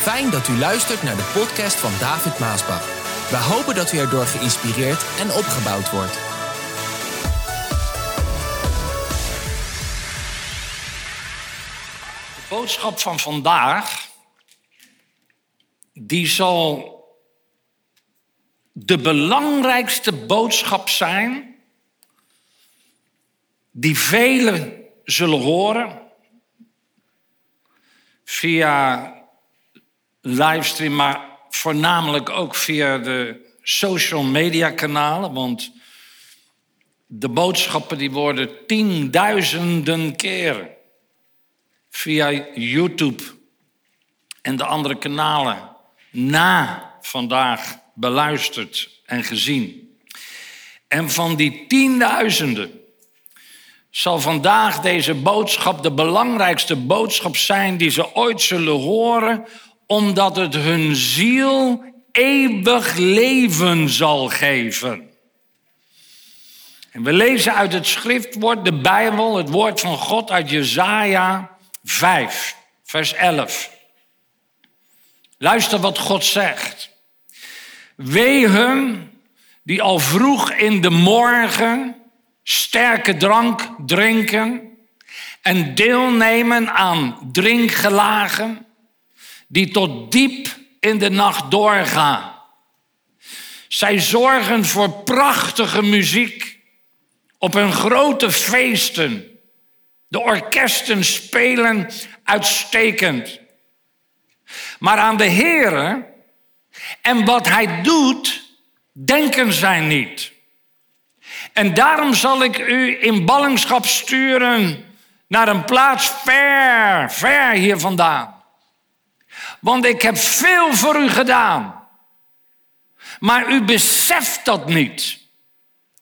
Fijn dat u luistert naar de podcast van David Maasbach. We hopen dat u erdoor geïnspireerd en opgebouwd wordt. De boodschap van vandaag, die zal de belangrijkste boodschap zijn die velen zullen horen via livestream, maar voornamelijk ook via de social media kanalen, want de boodschappen die worden tienduizenden keren via YouTube en de andere kanalen na vandaag beluisterd en gezien. En van die tienduizenden zal vandaag deze boodschap de belangrijkste boodschap zijn die ze ooit zullen horen, omdat het hun ziel eeuwig leven zal geven. En we lezen uit het schriftwoord, de Bijbel, het woord van God uit Jesaja 5, vers 11. Luister wat God zegt. Wee hun die al vroeg in de morgen sterke drank drinken en deelnemen aan drinkgelagen die tot diep in de nacht doorgaan. Zij zorgen voor prachtige muziek op hun grote feesten. De orkesten spelen uitstekend. Maar aan de Heere en wat Hij doet, denken zij niet. En daarom zal ik u in ballingschap sturen naar een plaats ver, ver hier vandaan. Want ik heb veel voor u gedaan. Maar u beseft dat niet.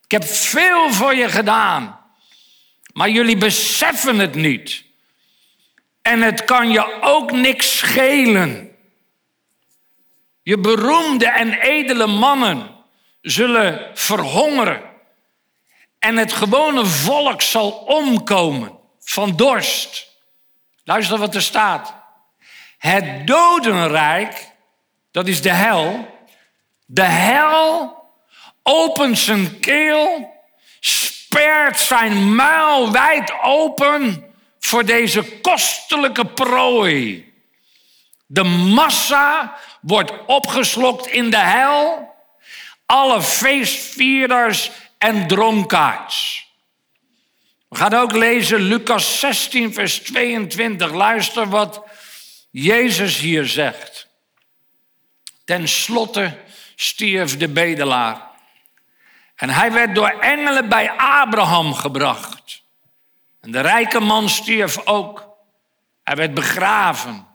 Ik heb veel voor je gedaan. Maar jullie beseffen het niet. En het kan je ook niks schelen. Je beroemde en edele mannen zullen verhongeren. En het gewone volk zal omkomen van dorst. Luister wat er staat. Het dodenrijk, dat is de hel. De hel opent zijn keel, spert zijn muil wijd open voor deze kostelijke prooi. De massa wordt opgeslokt in de hel. Alle feestvierders en dronkaards. We gaan ook lezen Lucas 16, vers 22. Luister wat Jezus hier zegt. Ten slotte stierf de bedelaar. En hij werd door engelen bij Abraham gebracht. En de rijke man stierf ook. Hij werd begraven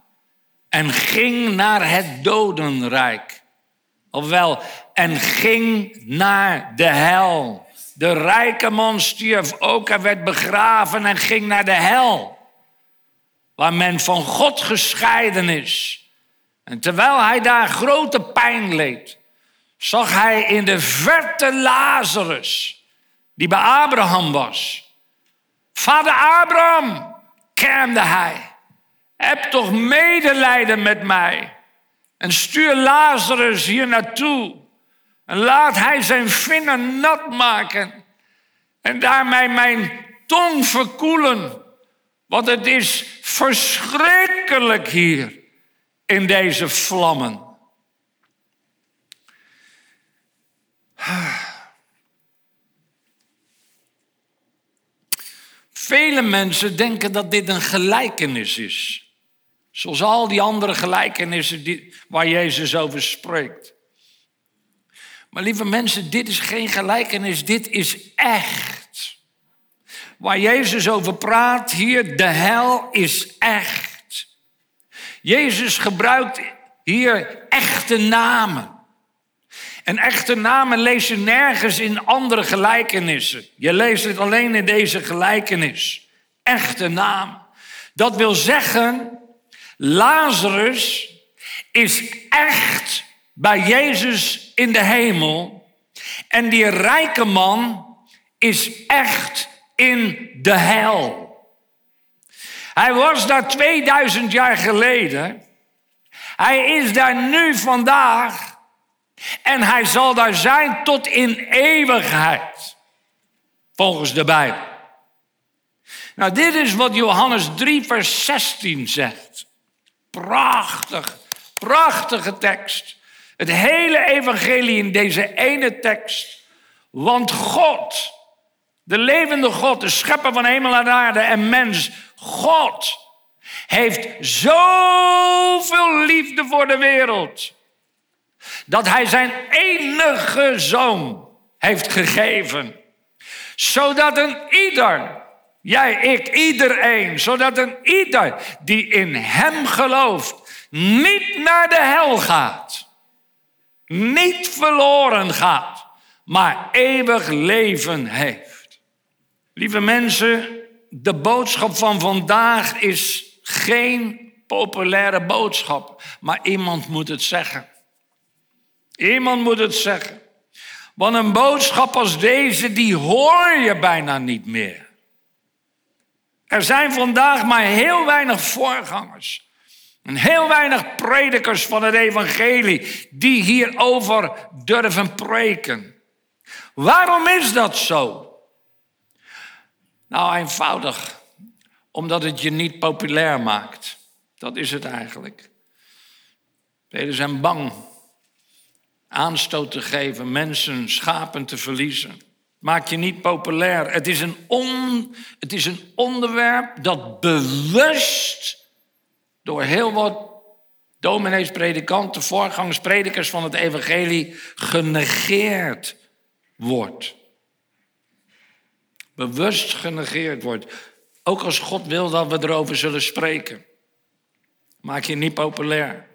en ging naar het dodenrijk. Ofwel, en ging naar de hel. De rijke man stierf ook en werd begraven en ging naar de hel. Waar men van God gescheiden is. En terwijl hij daar grote pijn leed, zag hij in de verte Lazarus, die bij Abraham was. Vader Abraham, kermde hij, heb toch medelijden met mij en stuur Lazarus hier naartoe. En laat hij zijn vinger nat maken. En daarmee mijn tong verkoelen. Want het is verschrikkelijk hier in deze vlammen. Vele mensen denken dat dit een gelijkenis is. Zoals al die andere gelijkenissen die, waar Jezus over spreekt. Maar lieve mensen, dit is geen gelijkenis, dit is echt. Waar Jezus over praat hier, de hel is echt. Jezus gebruikt hier echte namen. En echte namen lees je nergens in andere gelijkenissen. Je leest het alleen in deze gelijkenis. Echte naam. Dat wil zeggen, Lazarus is echt bij Jezus in de hemel. En die rijke man is echt in de hel. Hij was daar 2000 jaar geleden. Hij is daar nu vandaag. En hij zal daar zijn tot in eeuwigheid. Volgens de Bijbel. Nou, dit is wat Johannes 3, vers 16 zegt. Prachtig, prachtige tekst. Het hele evangelie in deze ene tekst. Want God, de levende God, de schepper van hemel en aarde en mens, God, heeft zoveel liefde voor de wereld. Dat hij zijn enige zoon heeft gegeven. Zodat een ieder, jij, ik, iedereen, zodat een ieder die in hem gelooft, niet naar de hel gaat. Niet verloren gaat, maar eeuwig leven heeft. Lieve mensen, de boodschap van vandaag is geen populaire boodschap, maar iemand moet het zeggen. Iemand moet het zeggen. Want een boodschap als deze, die hoor je bijna niet meer. Er zijn vandaag maar heel weinig voorgangers. En heel weinig predikers van het evangelie die hierover durven preken. Waarom is dat zo? Nou, eenvoudig. Omdat het je niet populair maakt. Dat is het eigenlijk. Velen zijn bang aanstoot te geven, mensen, schapen te verliezen. Maak je niet populair. Het is een, on, het is een onderwerp dat bewust door heel wat dominees, predikanten, voorgangers, predikers van het evangelie genegeerd wordt. Bewust genegeerd wordt. Ook als God wil dat we erover zullen spreken. Maak je niet populair.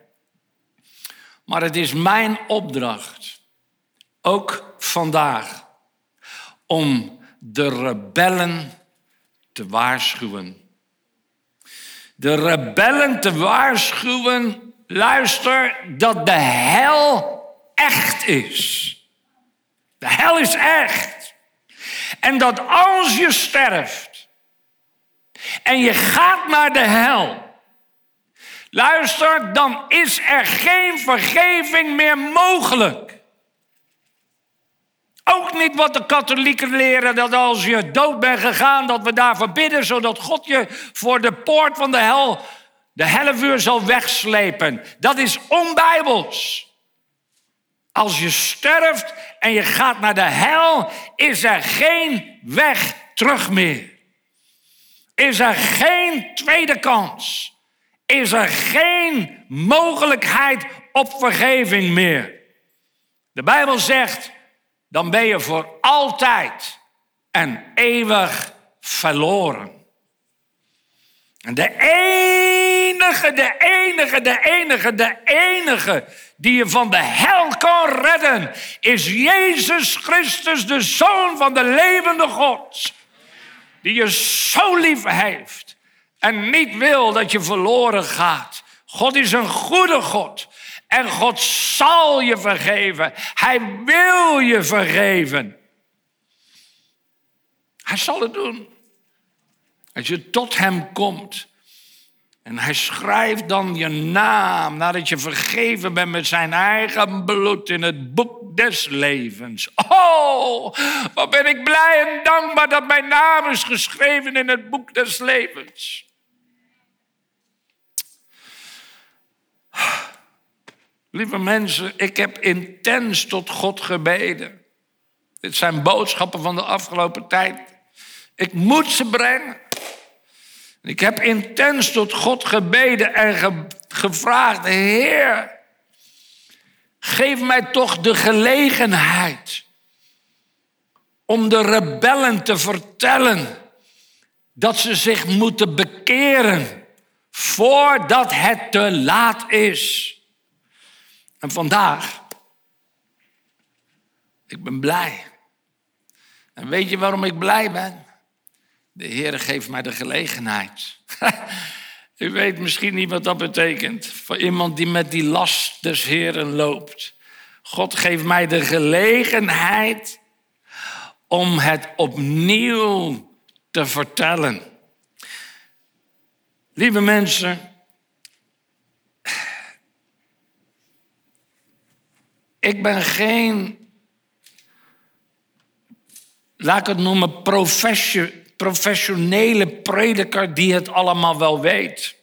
Maar het is mijn opdracht, ook vandaag, om de rebellen te waarschuwen. De rebellen te waarschuwen, luister, dat de hel echt is. De hel is echt. En dat als je sterft en je gaat naar de hel, Luister, dan is er geen vergeving meer mogelijk. Ook niet wat de katholieken leren, dat als je dood bent gegaan, dat we daarvoor bidden, zodat God je voor de poort van de hel, de hellevuur zal wegslepen. Dat is onbijbels. Als je sterft en je gaat naar de hel, is er geen weg terug meer. Is er geen tweede kans is er geen mogelijkheid op vergeving meer. De Bijbel zegt, dan ben je voor altijd en eeuwig verloren. En de enige, de enige, de enige, de enige die je van de hel kan redden, is Jezus Christus, de Zoon van de levende God. Die je zo lief heeft en niet wil dat je verloren gaat. God is een goede God. En God zal je vergeven. Hij wil je vergeven. Hij zal het doen. Als je tot Hem komt. En Hij schrijft dan je naam nadat je vergeven bent met zijn eigen bloed in het boek des levens. Oh, wat ben ik blij en dankbaar dat mijn naam is geschreven in het boek des levens. Lieve mensen, ik heb intens tot God gebeden. Dit zijn boodschappen van de afgelopen tijd. Ik moet ze brengen. Ik heb intens tot God gebeden en gevraagd: Heer, geef mij toch de gelegenheid om de rebellen te vertellen dat ze zich moeten bekeren voordat het te laat is. En vandaag, ik ben blij. En weet je waarom ik blij ben? De Heer geeft mij de gelegenheid. U weet misschien niet wat dat betekent. Voor iemand die met die last des Heeren loopt. God geeft mij de gelegenheid om het opnieuw te vertellen. Lieve mensen, Ik ben geen, laat ik het noemen, professionele prediker die het allemaal wel weet.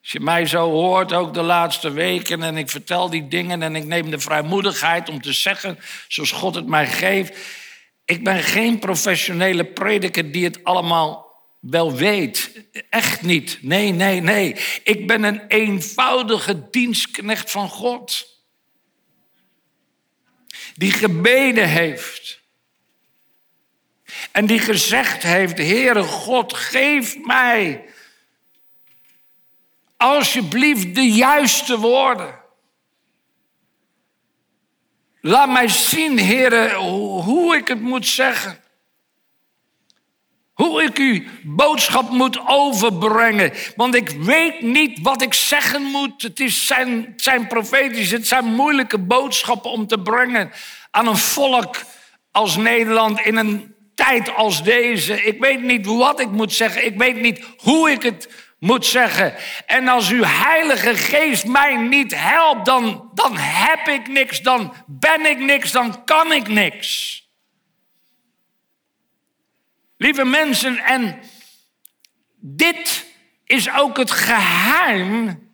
Als je mij zo hoort, ook de laatste weken, en ik vertel die dingen en ik neem de vrijmoedigheid om te zeggen zoals God het mij geeft. Ik ben geen professionele prediker die het allemaal wel weet. Echt niet. Nee, nee, nee. Ik ben een eenvoudige dienstknecht van God. Die gebeden heeft. En die gezegd heeft, Heere God, geef mij alsjeblieft de juiste woorden. Laat mij zien, Heere, hoe ik het moet zeggen. Hoe ik uw boodschap moet overbrengen. Want ik weet niet wat ik zeggen moet. Het, is zijn, zijn profetisch, het zijn moeilijke boodschappen om te brengen aan een volk als Nederland in een tijd als deze. Ik weet niet wat ik moet zeggen. Ik weet niet hoe ik het moet zeggen. En als uw Heilige Geest mij niet helpt, dan, dan heb ik niks, dan ben ik niks, dan kan ik niks. Lieve mensen, en dit is ook het geheim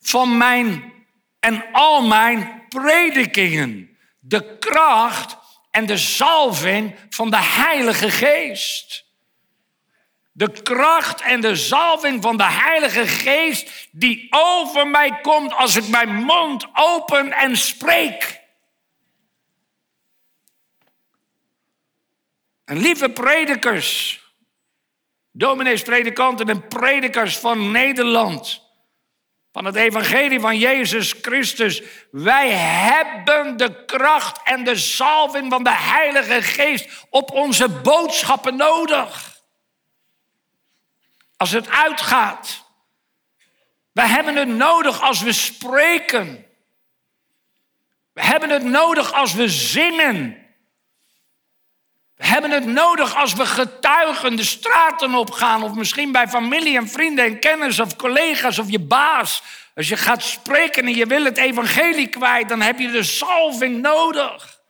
van mijn en al mijn predikingen. De kracht en de zalving van de Heilige Geest. De kracht en de zalving van de Heilige Geest die over mij komt als ik mijn mond open en spreek. En lieve predikers, dominees, predikanten en predikers van Nederland, van het evangelie van Jezus Christus, wij hebben de kracht en de zalving van de Heilige Geest op onze boodschappen nodig. Als het uitgaat. We hebben het nodig als we spreken. We hebben het nodig als we zingen. Hebben het nodig als we getuigen de straten opgaan. Of misschien bij familie en vrienden en kennis of collega's of je baas. Als je gaat spreken en je wil het evangelie kwijt, dan heb je de salving nodig.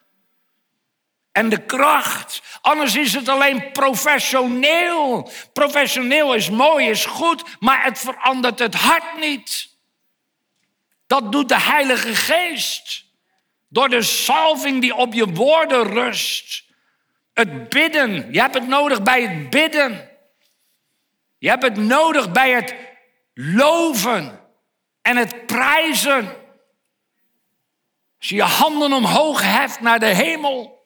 En de kracht. Anders is het alleen professioneel. Professioneel is mooi, is goed, maar het verandert het hart niet. Dat doet de Heilige Geest. Door de salving die op je woorden rust. Het bidden. Je hebt het nodig bij het bidden. Je hebt het nodig bij het loven en het prijzen. Als je je handen omhoog heft naar de hemel.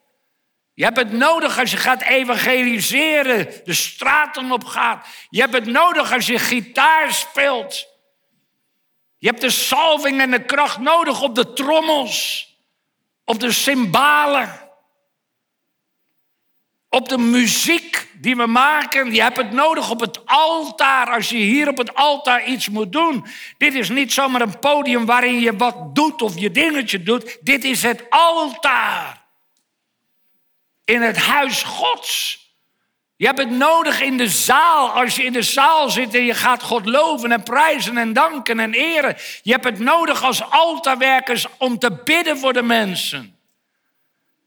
Je hebt het nodig als je gaat evangeliseren, de straten op gaat. Je hebt het nodig als je gitaar speelt. Je hebt de salving en de kracht nodig op de trommels, op de cymbalen. Op de muziek die we maken, je hebt het nodig op het altaar. Als je hier op het altaar iets moet doen. Dit is niet zomaar een podium waarin je wat doet of je dingetje doet. Dit is het altaar. In het huis Gods. Je hebt het nodig in de zaal. Als je in de zaal zit en je gaat God loven en prijzen en danken en eren. Je hebt het nodig als altaarwerkers om te bidden voor de mensen.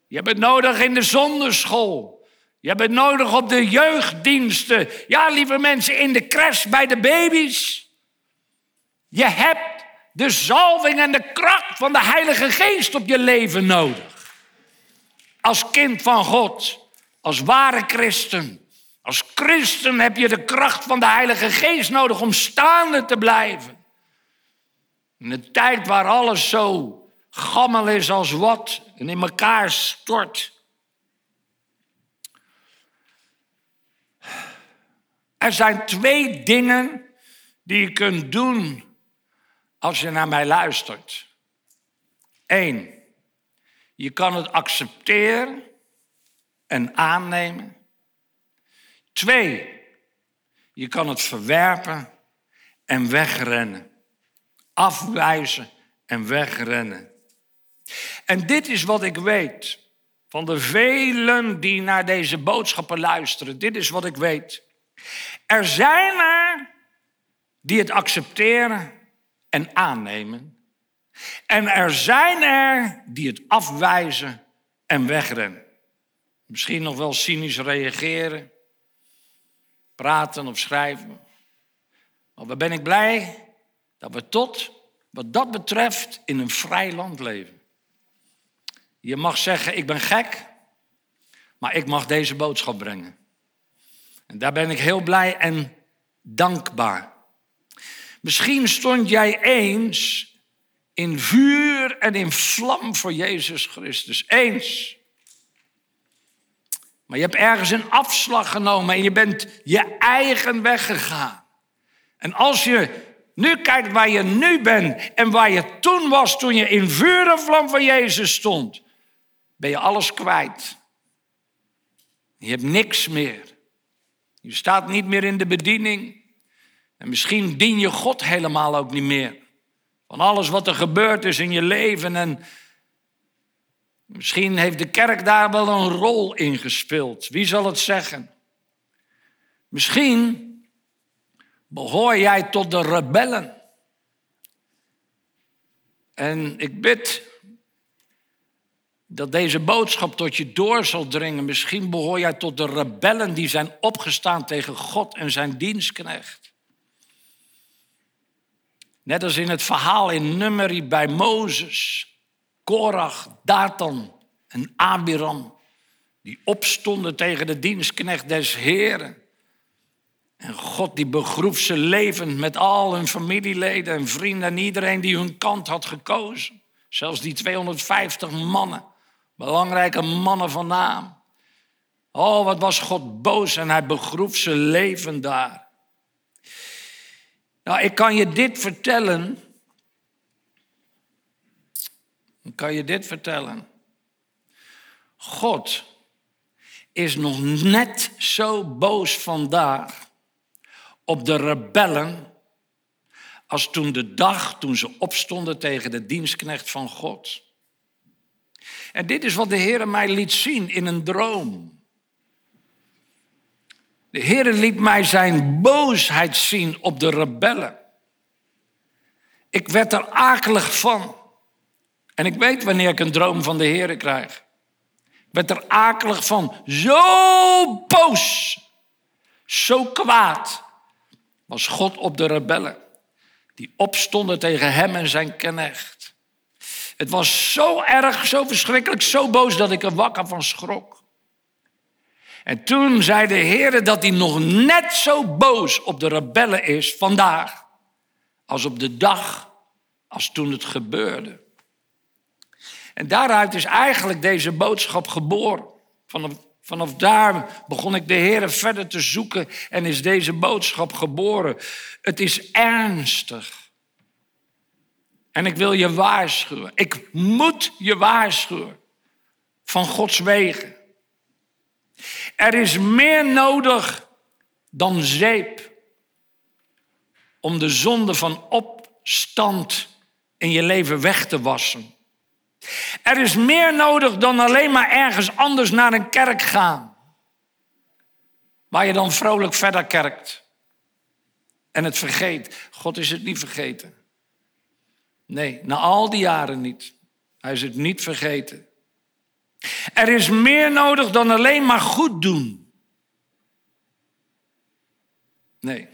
Je hebt het nodig in de zonderschool. Je hebt het nodig op de jeugddiensten. Ja, lieve mensen, in de crash bij de baby's. Je hebt de zalving en de kracht van de Heilige Geest op je leven nodig. Als kind van God, als ware christen. Als christen heb je de kracht van de Heilige Geest nodig om staande te blijven. In een tijd waar alles zo gammel is als wat en in elkaar stort. Er zijn twee dingen die je kunt doen als je naar mij luistert. Eén, je kan het accepteren en aannemen. Twee, je kan het verwerpen en wegrennen. Afwijzen en wegrennen. En dit is wat ik weet van de velen die naar deze boodschappen luisteren. Dit is wat ik weet. Er zijn er die het accepteren en aannemen. En er zijn er die het afwijzen en wegrennen. Misschien nog wel cynisch reageren, praten of schrijven. Maar waar ben ik blij dat we tot wat dat betreft in een vrij land leven. Je mag zeggen, ik ben gek, maar ik mag deze boodschap brengen. En daar ben ik heel blij en dankbaar. Misschien stond jij eens in vuur en in vlam voor Jezus Christus. Eens. Maar je hebt ergens een afslag genomen en je bent je eigen weg gegaan. En als je nu kijkt waar je nu bent en waar je toen was toen je in vuur en vlam voor Jezus stond, ben je alles kwijt. Je hebt niks meer. Je staat niet meer in de bediening. En misschien dien je God helemaal ook niet meer. Van alles wat er gebeurd is in je leven. En misschien heeft de kerk daar wel een rol in gespeeld. Wie zal het zeggen? Misschien behoor jij tot de rebellen. En ik bid dat deze boodschap tot je door zal dringen. Misschien behoor jij tot de rebellen die zijn opgestaan tegen God en zijn dienstknecht. Net als in het verhaal in Numeri bij Mozes, Korach, Datan en Abiram, die opstonden tegen de dienstknecht des Heren. En God die begroef ze levend met al hun familieleden en vrienden en iedereen die hun kant had gekozen. Zelfs die 250 mannen, belangrijke mannen van naam. Oh, wat was God boos en hij begroef ze levend daar. Nou, ik kan je dit vertellen. Ik kan je dit vertellen. God is nog net zo boos vandaag op de rebellen als toen de dag toen ze opstonden tegen de dienstknecht van God. En dit is wat de Heer mij liet zien in een droom. De Heer liet mij zijn boosheid zien op de rebellen. Ik werd er akelig van. En ik weet wanneer ik een droom van de Heer krijg. Ik werd er akelig van. Zo boos. Zo kwaad was God op de rebellen. Die opstonden tegen hem en zijn knecht. Het was zo erg, zo verschrikkelijk, zo boos dat ik er wakker van schrok. En toen zei de Heer dat hij nog net zo boos op de rebellen is vandaag. Als op de dag als toen het gebeurde. En daaruit is eigenlijk deze boodschap geboren. Vanaf daar begon ik de Heer verder te zoeken en is deze boodschap geboren. Het is ernstig. En ik wil je waarschuwen. Ik moet je waarschuwen van Gods wegen. Er is meer nodig dan zeep om de zonde van opstand in je leven weg te wassen. Er is meer nodig dan alleen maar ergens anders naar een kerk gaan. Waar je dan vrolijk verder kerkt. En het vergeet. God is het niet vergeten. Nee, na al die jaren niet. Hij is het niet vergeten. Er is meer nodig dan alleen maar goed doen. Nee.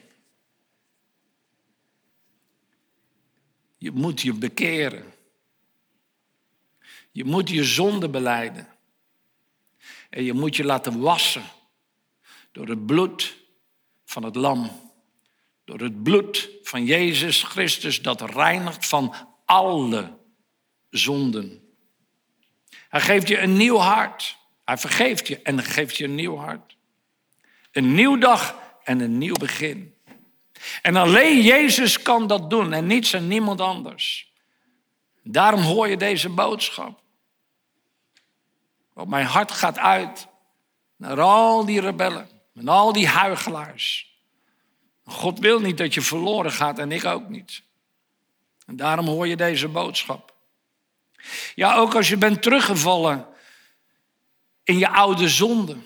Je moet je bekeren. Je moet je zonde beleiden. En je moet je laten wassen door het bloed van het lam. Door het bloed van Jezus Christus dat reinigt van alle zonden. Hij geeft je een nieuw hart. Hij vergeeft je en geeft je een nieuw hart. Een nieuw dag en een nieuw begin. En alleen Jezus kan dat doen en niets en niemand anders. Daarom hoor je deze boodschap. Want mijn hart gaat uit naar al die rebellen en al die huigelaars. God wil niet dat je verloren gaat en ik ook niet. En daarom hoor je deze boodschap. Ja, ook als je bent teruggevallen in je oude zonde.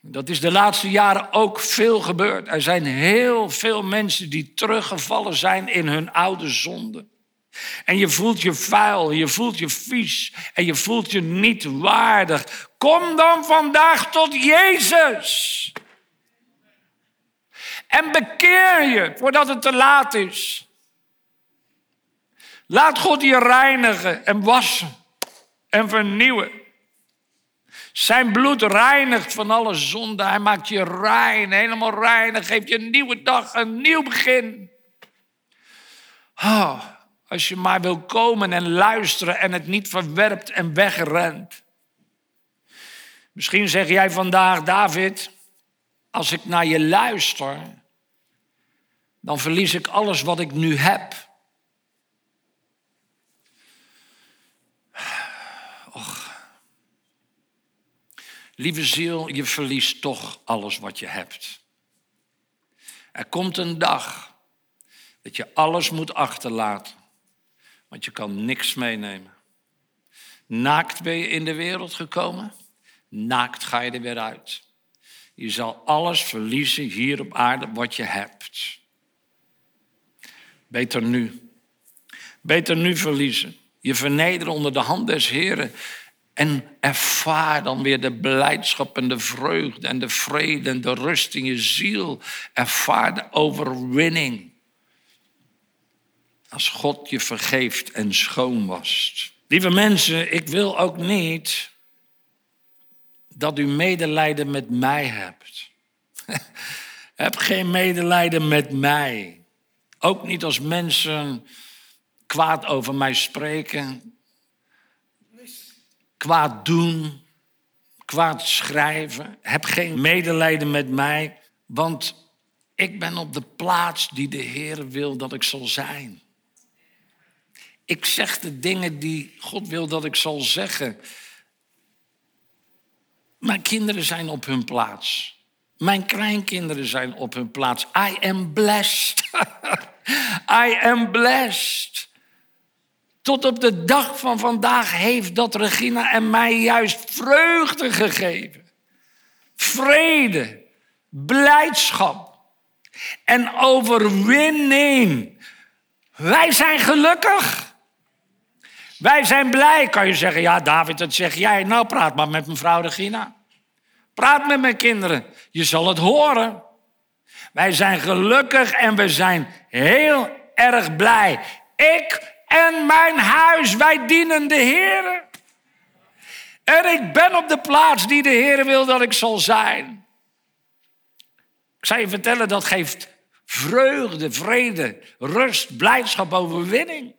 Dat is de laatste jaren ook veel gebeurd. Er zijn heel veel mensen die teruggevallen zijn in hun oude zonde. En je voelt je vuil, je voelt je vies en je voelt je niet waardig. Kom dan vandaag tot Jezus. En bekeer je voordat het te laat is. Laat God je reinigen en wassen en vernieuwen. Zijn bloed reinigt van alle zonde. Hij maakt je rein, helemaal rein. En geeft je een nieuwe dag, een nieuw begin. Oh, als je maar wil komen en luisteren en het niet verwerpt en wegrent. Misschien zeg jij vandaag, David, als ik naar je luister, dan verlies ik alles wat ik nu heb. Och. Lieve ziel, je verliest toch alles wat je hebt. Er komt een dag dat je alles moet achterlaten, want je kan niks meenemen. Naakt ben je in de wereld gekomen, naakt ga je er weer uit. Je zal alles verliezen hier op aarde wat je hebt. Beter nu. Beter nu verliezen. Je vernederen onder de hand des Heren. En ervaar dan weer de blijdschap en de vreugde en de vrede en de rust in je ziel. Ervaar de overwinning. Als God je vergeeft en schoon wast. Lieve mensen, ik wil ook niet dat u medelijden met mij hebt. Heb geen medelijden met mij. Ook niet als mensen kwaad over mij spreken, kwaad doen, kwaad schrijven. Heb geen medelijden met mij, want ik ben op de plaats die de Heer wil dat ik zal zijn. Ik zeg de dingen die God wil dat ik zal zeggen. Mijn kinderen zijn op hun plaats. Mijn kleinkinderen zijn op hun plaats. I am blessed. I am blessed. Tot op de dag van vandaag heeft dat Regina en mij juist vreugde gegeven. Vrede, blijdschap en overwinning. Wij zijn gelukkig. Wij zijn blij. Kan je zeggen, ja David, dat zeg jij. Nou, praat maar met mevrouw Regina. Praat met mijn kinderen. Je zal het horen. Wij zijn gelukkig en we zijn heel erg blij. Ik en mijn huis, wij dienen de Heer. En ik ben op de plaats die de Heer wil dat ik zal zijn. Ik zal je vertellen, dat geeft vreugde, vrede, rust, blijdschap, overwinning.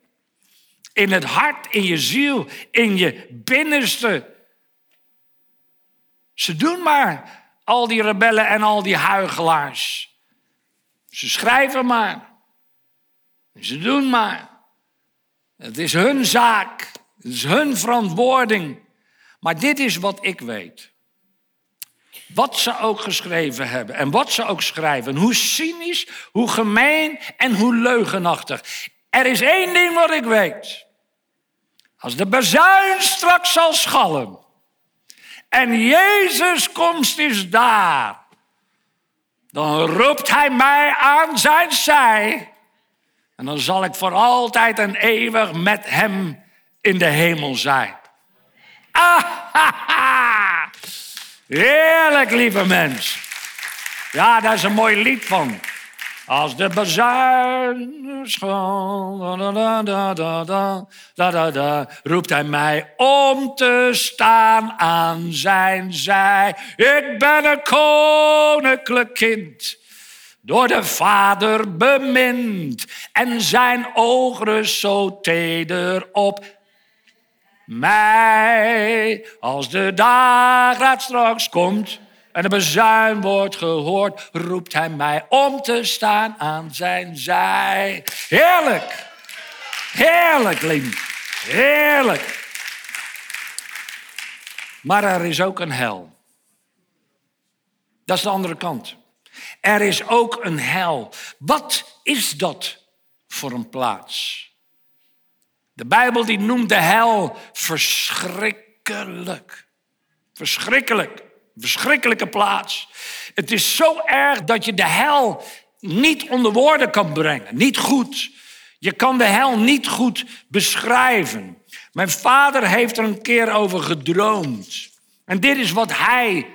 In het hart, in je ziel, in je binnenste. Ze doen maar, al die rebellen en al die huigelaars. Ze schrijven maar. Ze doen maar. Het is hun zaak. Het is hun verantwoording. Maar dit is wat ik weet. Wat ze ook geschreven hebben en wat ze ook schrijven. Hoe cynisch, hoe gemeen en hoe leugenachtig. Er is één ding wat ik weet. Als de bezuin straks zal schallen. En Jezus komst is daar. Dan roept hij mij aan zijn zij. En dan zal ik voor altijd en eeuwig met hem in de hemel zijn. Ah, Heerlijk, lieve mens. Ja, daar is een mooi lied van. Als de bazuin roept hij mij om te staan aan zijn zij. Ik ben een koninklijk kind door de Vader bemind en zijn oog rust zo teder op mij. Als de dageraad straks komt en de bezuin wordt gehoord, roept hij mij om te staan aan zijn zij. Heerlijk, heerlijk, Lien, heerlijk. Maar er is ook een hel. Dat is de andere kant. Er is ook een hel. Wat is dat voor een plaats? De Bijbel die noemt de hel verschrikkelijk. Verschrikkelijk. Verschrikkelijke plaats. Het is zo erg dat je de hel niet onder woorden kan brengen. Niet goed. Je kan de hel niet goed beschrijven. Mijn vader heeft er een keer over gedroomd. En dit is wat hij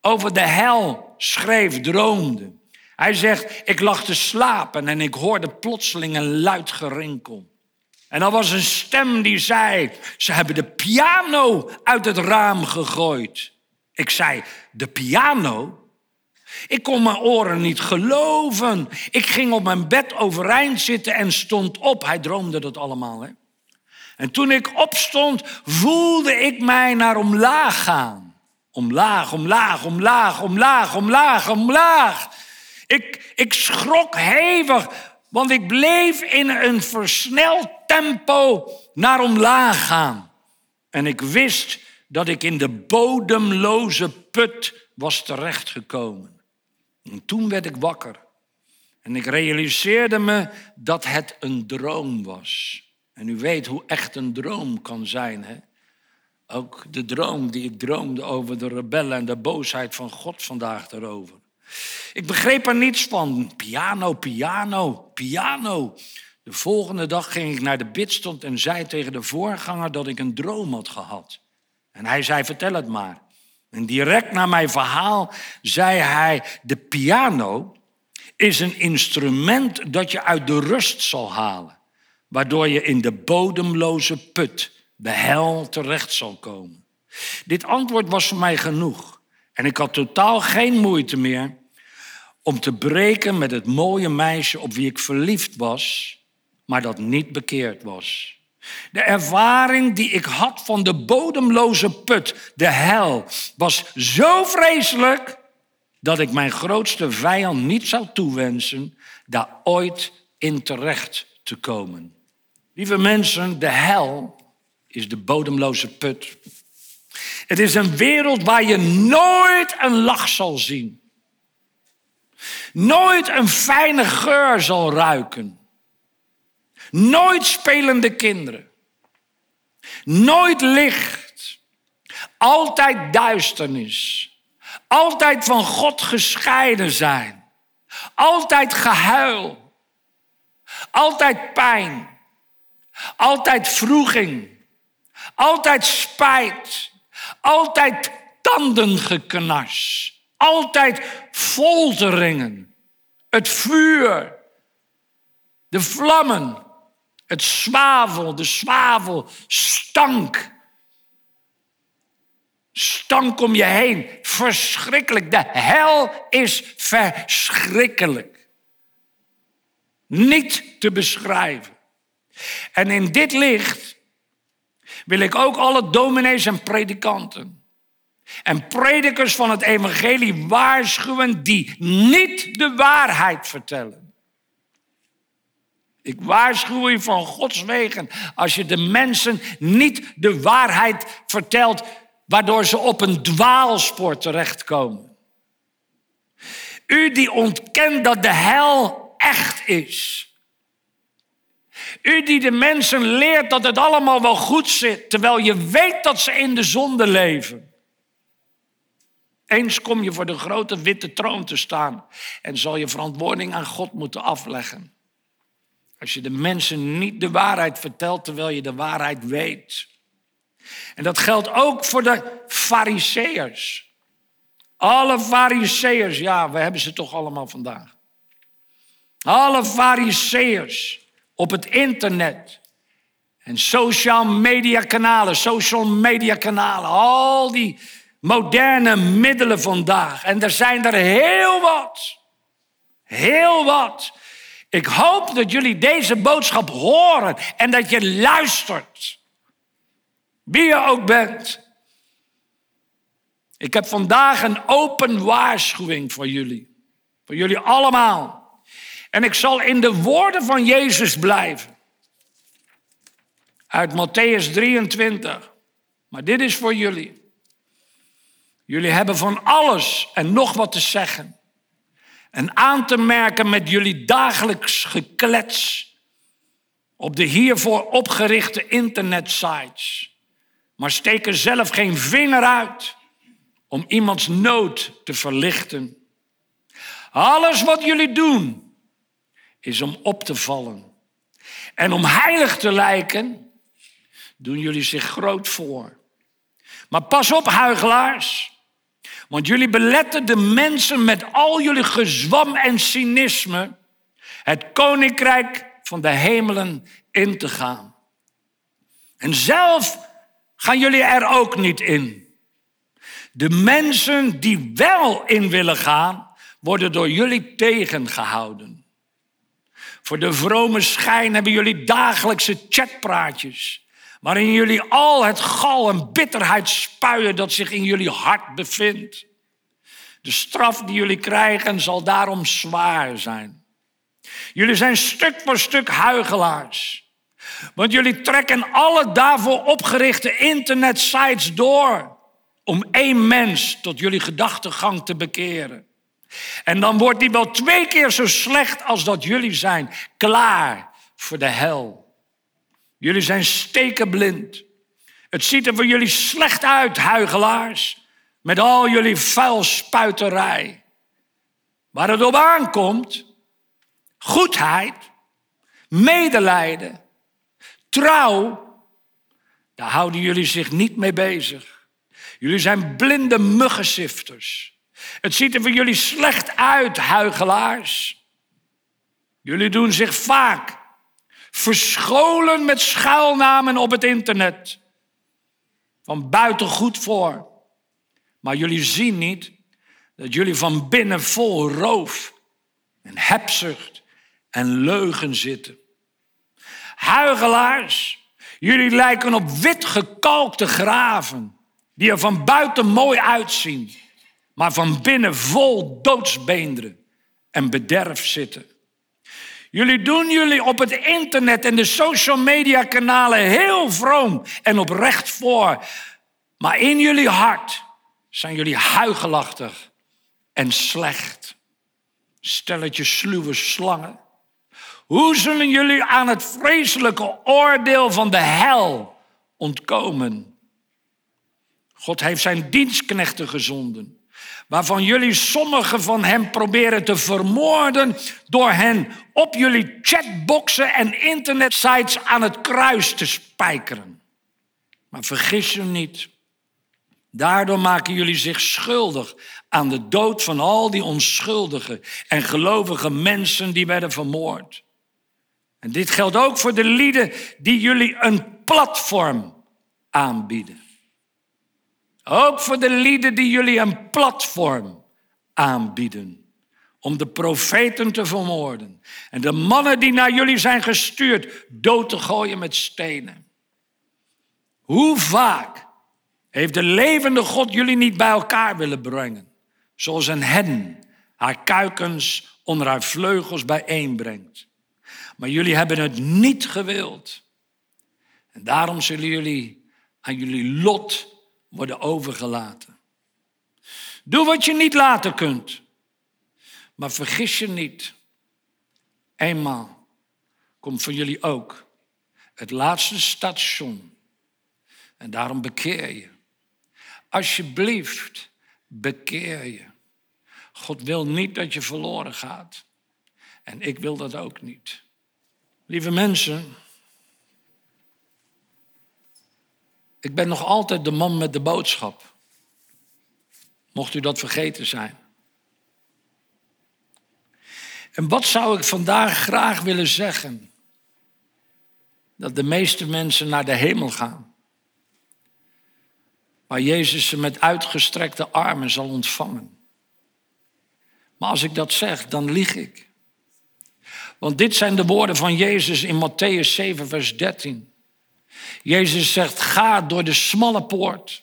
over de hel schreef, droomde. Hij zegt, ik lag te slapen en ik hoorde plotseling een luid gerinkel. En er was een stem die zei, ze hebben de piano uit het raam gegooid. Ik zei, de piano? Ik kon mijn oren niet geloven. Ik ging op mijn bed overeind zitten en stond op. Hij droomde dat allemaal. Hè? En toen ik opstond, voelde ik mij naar omlaag gaan. Omlaag, omlaag, omlaag, omlaag, omlaag, omlaag. Ik, ik schrok hevig, want ik bleef in een versneld tempo naar omlaag gaan. En ik wist dat ik in de bodemloze put was terechtgekomen. En toen werd ik wakker. En ik realiseerde me dat het een droom was. En u weet hoe echt een droom kan zijn. Hè? Ook de droom die ik droomde over de rebellen en de boosheid van God vandaag erover. Ik begreep er niets van. Piano, piano, piano. De volgende dag ging ik naar de bidstond en zei tegen de voorganger dat ik een droom had gehad. En hij zei, vertel het maar. En direct na mijn verhaal zei hij, de piano is een instrument dat je uit de rust zal halen. Waardoor je in de bodemloze put, de hel, terecht zal komen. Dit antwoord was voor mij genoeg. En ik had totaal geen moeite meer om te breken met het mooie meisje op wie ik verliefd was, maar dat niet bekeerd was. De ervaring die ik had van de bodemloze put, de hel, was zo vreselijk dat ik mijn grootste vijand niet zou toewensen daar ooit in terecht te komen. Lieve mensen, de hel is de bodemloze put. Het is een wereld waar je nooit een lach zal zien. Nooit een fijne geur zal ruiken. Nooit spelende kinderen. Nooit licht. Altijd duisternis. Altijd van God gescheiden zijn. Altijd gehuil. Altijd pijn. Altijd vroeging. Altijd spijt. Altijd tandengeknars. Altijd folteringen. Het vuur. De vlammen. Het zwavel, de zwavel, stank. Stank om je heen. Verschrikkelijk. De hel is verschrikkelijk. Niet te beschrijven. En in dit licht wil ik ook alle dominees en predikanten en predikers van het evangelie waarschuwen die niet de waarheid vertellen. Ik waarschuw je van Gods wegen als je de mensen niet de waarheid vertelt, waardoor ze op een dwaalspoor terechtkomen. U die ontkent dat de hel echt is. U die de mensen leert dat het allemaal wel goed zit, terwijl je weet dat ze in de zonde leven. Eens kom je voor de grote witte troon te staan en zal je verantwoording aan God moeten afleggen. Als je de mensen niet de waarheid vertelt terwijl je de waarheid weet. En dat geldt ook voor de fariseërs. Alle fariseërs, ja, we hebben ze toch allemaal vandaag. Alle fariseërs op het internet. En social media kanalen, social media kanalen. Al die moderne middelen vandaag. En er zijn er heel wat. Heel wat. Ik hoop dat jullie deze boodschap horen en dat je luistert. Wie je ook bent. Ik heb vandaag een open waarschuwing voor jullie. Voor jullie allemaal. En ik zal in de woorden van Jezus blijven. Uit Matthäus 23. Maar dit is voor jullie. Jullie hebben van alles en nog wat te zeggen. En aan te merken met jullie dagelijks geklets op de hiervoor opgerichte internetsites. Maar steken zelf geen vinger uit om iemands nood te verlichten. Alles wat jullie doen is om op te vallen. En om heilig te lijken, doen jullie zich groot voor. Maar pas op, huigelaars. Want jullie beletten de mensen met al jullie gezwam en cynisme het koninkrijk van de hemelen in te gaan. En zelf gaan jullie er ook niet in. De mensen die wel in willen gaan, worden door jullie tegengehouden. Voor de vrome schijn hebben jullie dagelijkse chatpraatjes. Waarin jullie al het gal en bitterheid spuien dat zich in jullie hart bevindt. De straf die jullie krijgen zal daarom zwaar zijn. Jullie zijn stuk voor stuk huigelaars. Want jullie trekken alle daarvoor opgerichte internetsites door om één mens tot jullie gedachtegang te bekeren. En dan wordt die wel twee keer zo slecht als dat jullie zijn, klaar voor de hel. Jullie zijn stekenblind. Het ziet er voor jullie slecht uit, huigelaars, met al jullie vuilspuiterij. Waar het op aankomt, goedheid, medelijden, trouw, daar houden jullie zich niet mee bezig. Jullie zijn blinde muggensifters. Het ziet er voor jullie slecht uit, huigelaars. Jullie doen zich vaak verscholen met schuilnamen op het internet. Van buiten goed voor. Maar jullie zien niet dat jullie van binnen vol roof en hebzucht en leugen zitten. Huigelaars, jullie lijken op wit gekalkte graven, die er van buiten mooi uitzien, maar van binnen vol doodsbeenderen en bederf zitten. Jullie doen jullie op het internet en de social media kanalen heel vroom en oprecht voor, maar in jullie hart zijn jullie huigelachtig en slecht. Stelletje sluwe slangen hoe zullen jullie aan het vreselijke oordeel van de hel ontkomen? God heeft zijn dienstknechten gezonden, waarvan jullie sommigen van hen proberen te vermoorden door hen op jullie chatboxen en internetsites aan het kruis te spijkeren. Maar vergis je niet, daardoor maken jullie zich schuldig aan de dood van al die onschuldige en gelovige mensen die werden vermoord. En dit geldt ook voor de lieden die jullie een platform aanbieden. Ook voor de lieden die jullie een platform aanbieden. Om de profeten te vermoorden. En de mannen die naar jullie zijn gestuurd dood te gooien met stenen. Hoe vaak heeft de levende God jullie niet bij elkaar willen brengen? Zoals een hen haar kuikens onder haar vleugels bijeenbrengt. Maar jullie hebben het niet gewild. En daarom zullen jullie aan jullie lot worden overgelaten. Doe wat je niet laten kunt. Maar vergis je niet. Eenmaal komt voor jullie ook het laatste station. En daarom bekeer je. Alsjeblieft, bekeer je. God wil niet dat je verloren gaat. En ik wil dat ook niet. Lieve mensen, ik ben nog altijd de man met de boodschap. Mocht u dat vergeten zijn. En wat zou ik vandaag graag willen zeggen? Dat de meeste mensen naar de hemel gaan. Waar Jezus ze met uitgestrekte armen zal ontvangen. Maar als ik dat zeg, dan lieg ik. Want dit zijn de woorden van Jezus in Matthäus 7, vers 13. Jezus zegt, ga door de smalle poort,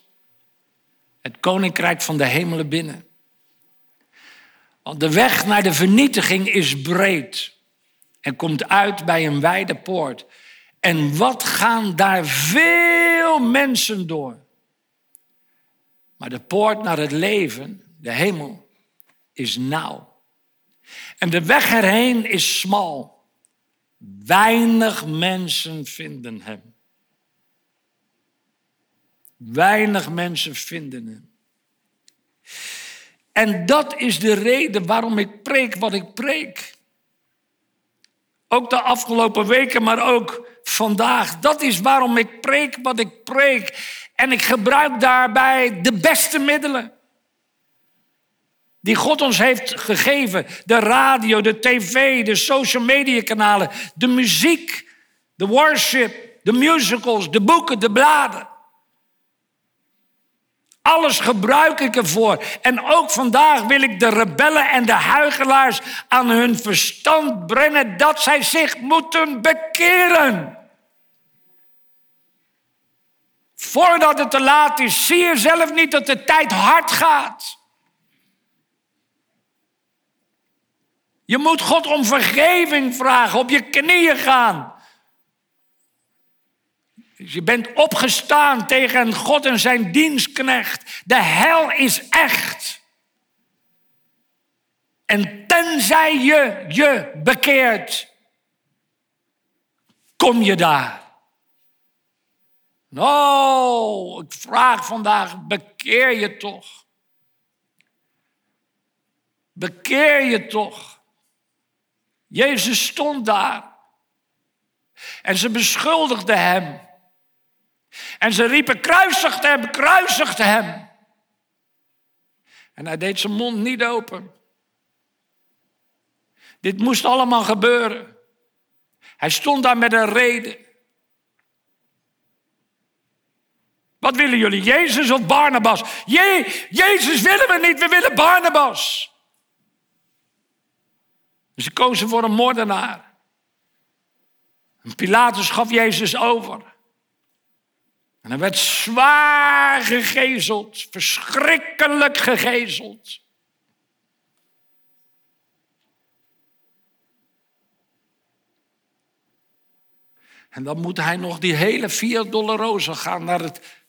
het koninkrijk van de hemelen binnen. Want de weg naar de vernietiging is breed en komt uit bij een wijde poort. En wat gaan daar veel mensen door? Maar de poort naar het leven, de hemel, is nauw. En de weg erheen is smal. Weinig mensen vinden hem. Weinig mensen vinden hem. En dat is de reden waarom ik preek wat ik preek. Ook de afgelopen weken, maar ook vandaag. Dat is waarom ik preek wat ik preek. En ik gebruik daarbij de beste middelen. Die God ons heeft gegeven. De radio, de tv, de social media kanalen, de muziek, de worship, de musicals, de boeken, de bladen. Alles gebruik ik ervoor. En ook vandaag wil ik de rebellen en de huigelaars aan hun verstand brengen dat zij zich moeten bekeren. Voordat het te laat is, zie je zelf niet dat de tijd hard gaat. Je moet God om vergeving vragen, op je knieën gaan. Je bent opgestaan tegen God en zijn dienstknecht. De hel is echt. En tenzij je je bekeert, kom je daar. Nou, ik vraag vandaag, bekeer je toch? Bekeer je toch? Jezus stond daar. En ze beschuldigden hem. En ze riepen, kruisigt hem, kruisigt hem. En hij deed zijn mond niet open. Dit moest allemaal gebeuren. Hij stond daar met een reden. Wat willen jullie, Jezus of Barnabas? Je, Jezus willen we niet, we willen Barnabas. Ze kozen voor een moordenaar. En Pilatus gaf Jezus over. En hij werd zwaar gegezeld, verschrikkelijk gegezeld. En dan moet hij nog die hele Via Dolorosa gaan naar, het,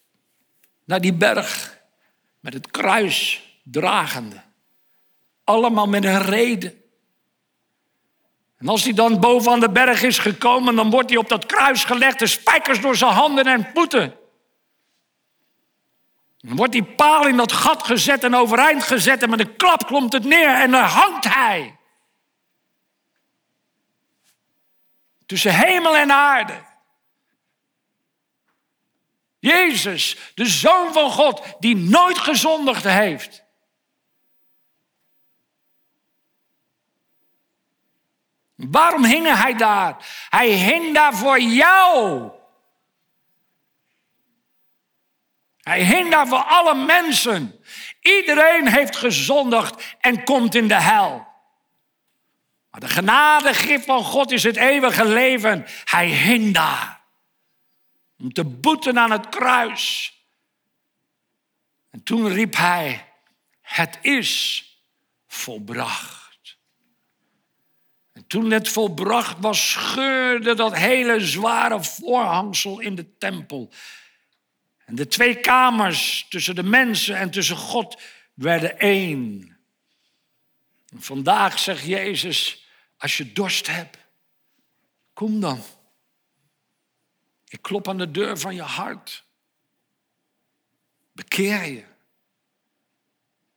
naar die berg. Met het kruis dragende. Allemaal met een reden. En als hij dan boven de berg is gekomen, dan wordt hij op dat kruis gelegd, de spijkers door zijn handen en voeten. Dan wordt die paal in dat gat gezet en overeind gezet en met een klap klomt het neer en dan hangt hij. Tussen hemel en aarde. Jezus, de Zoon van God, die nooit gezondigd heeft. Waarom hing hij daar? Hij hing daar voor jou. Hij hing daar voor alle mensen. Iedereen heeft gezondigd en komt in de hel. Maar de genadegif van God is het eeuwige leven. Hij hing daar. Om te boeten aan het kruis. En toen riep hij, het is volbracht. En toen het volbracht was, scheurde dat hele zware voorhangsel in de tempel. En de twee kamers tussen de mensen en tussen God werden één. En vandaag zegt Jezus, als je dorst hebt, kom dan. Ik klop aan de deur van je hart. Bekeer je.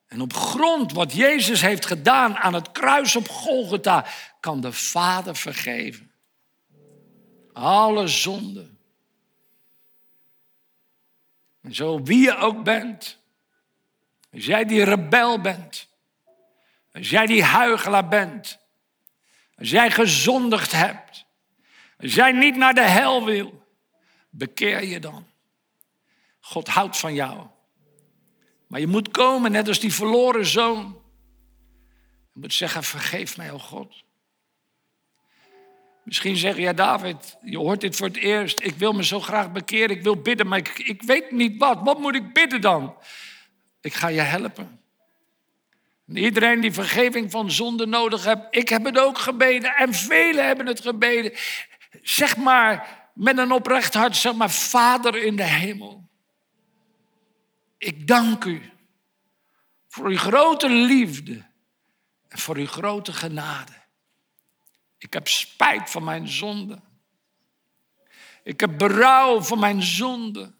En op grond wat Jezus heeft gedaan aan het kruis op Golgotha, kan de Vader vergeven. Alle zonden. Zo wie je ook bent, als jij die rebel bent, als jij die huigelaar bent, als jij gezondigd hebt, als jij niet naar de hel wil, bekeer je dan. God houdt van jou. Maar je moet komen, net als die verloren zoon. Je moet zeggen, vergeef mij, oh God. Misschien zeg je, ja David, je hoort dit voor het eerst. Ik wil me zo graag bekeren, ik wil bidden, maar ik, ik weet niet wat. Wat moet ik bidden dan? Ik ga je helpen. iedereen die vergeving van zonde nodig heeft, ik heb het ook gebeden en velen hebben het gebeden. Zeg maar met een oprecht hart, zeg maar, Vader in de hemel. Ik dank u voor uw grote liefde en voor uw grote genade. Ik heb spijt van mijn zonde. Ik heb berouw van mijn zonde.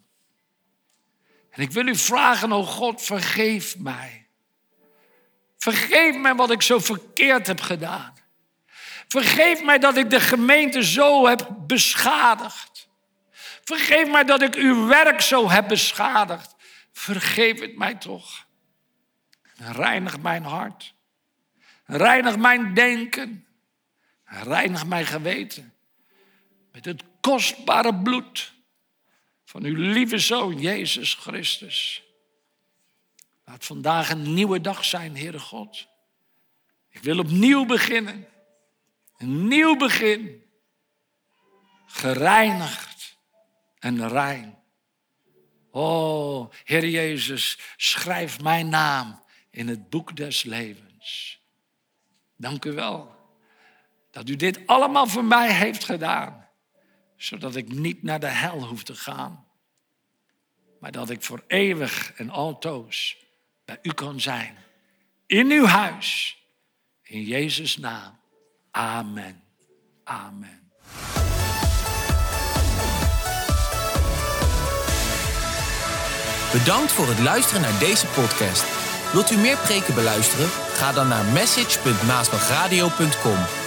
En ik wil u vragen, oh God, vergeef mij. Vergeef mij wat ik zo verkeerd heb gedaan. Vergeef mij dat ik de gemeente zo heb beschadigd. Vergeef mij dat ik uw werk zo heb beschadigd. Vergeef het mij toch. Reinig mijn hart. Reinig mijn denken. Reinig mijn geweten. Met het kostbare bloed van uw lieve zoon Jezus Christus. Laat vandaag een nieuwe dag zijn, Heere God. Ik wil opnieuw beginnen. Een nieuw begin. Gereinigd en rein. Oh, Heer Jezus, schrijf mijn naam in het boek des levens. Dank u wel dat u dit allemaal voor mij heeft gedaan, zodat ik niet naar de hel hoef te gaan, maar dat ik voor eeuwig en altoos bij u kan zijn. In uw huis. In Jezus' naam. Amen. Amen. Bedankt voor het luisteren naar deze podcast. Wilt u meer preken beluisteren? Ga dan naar message.maasbachradio.com.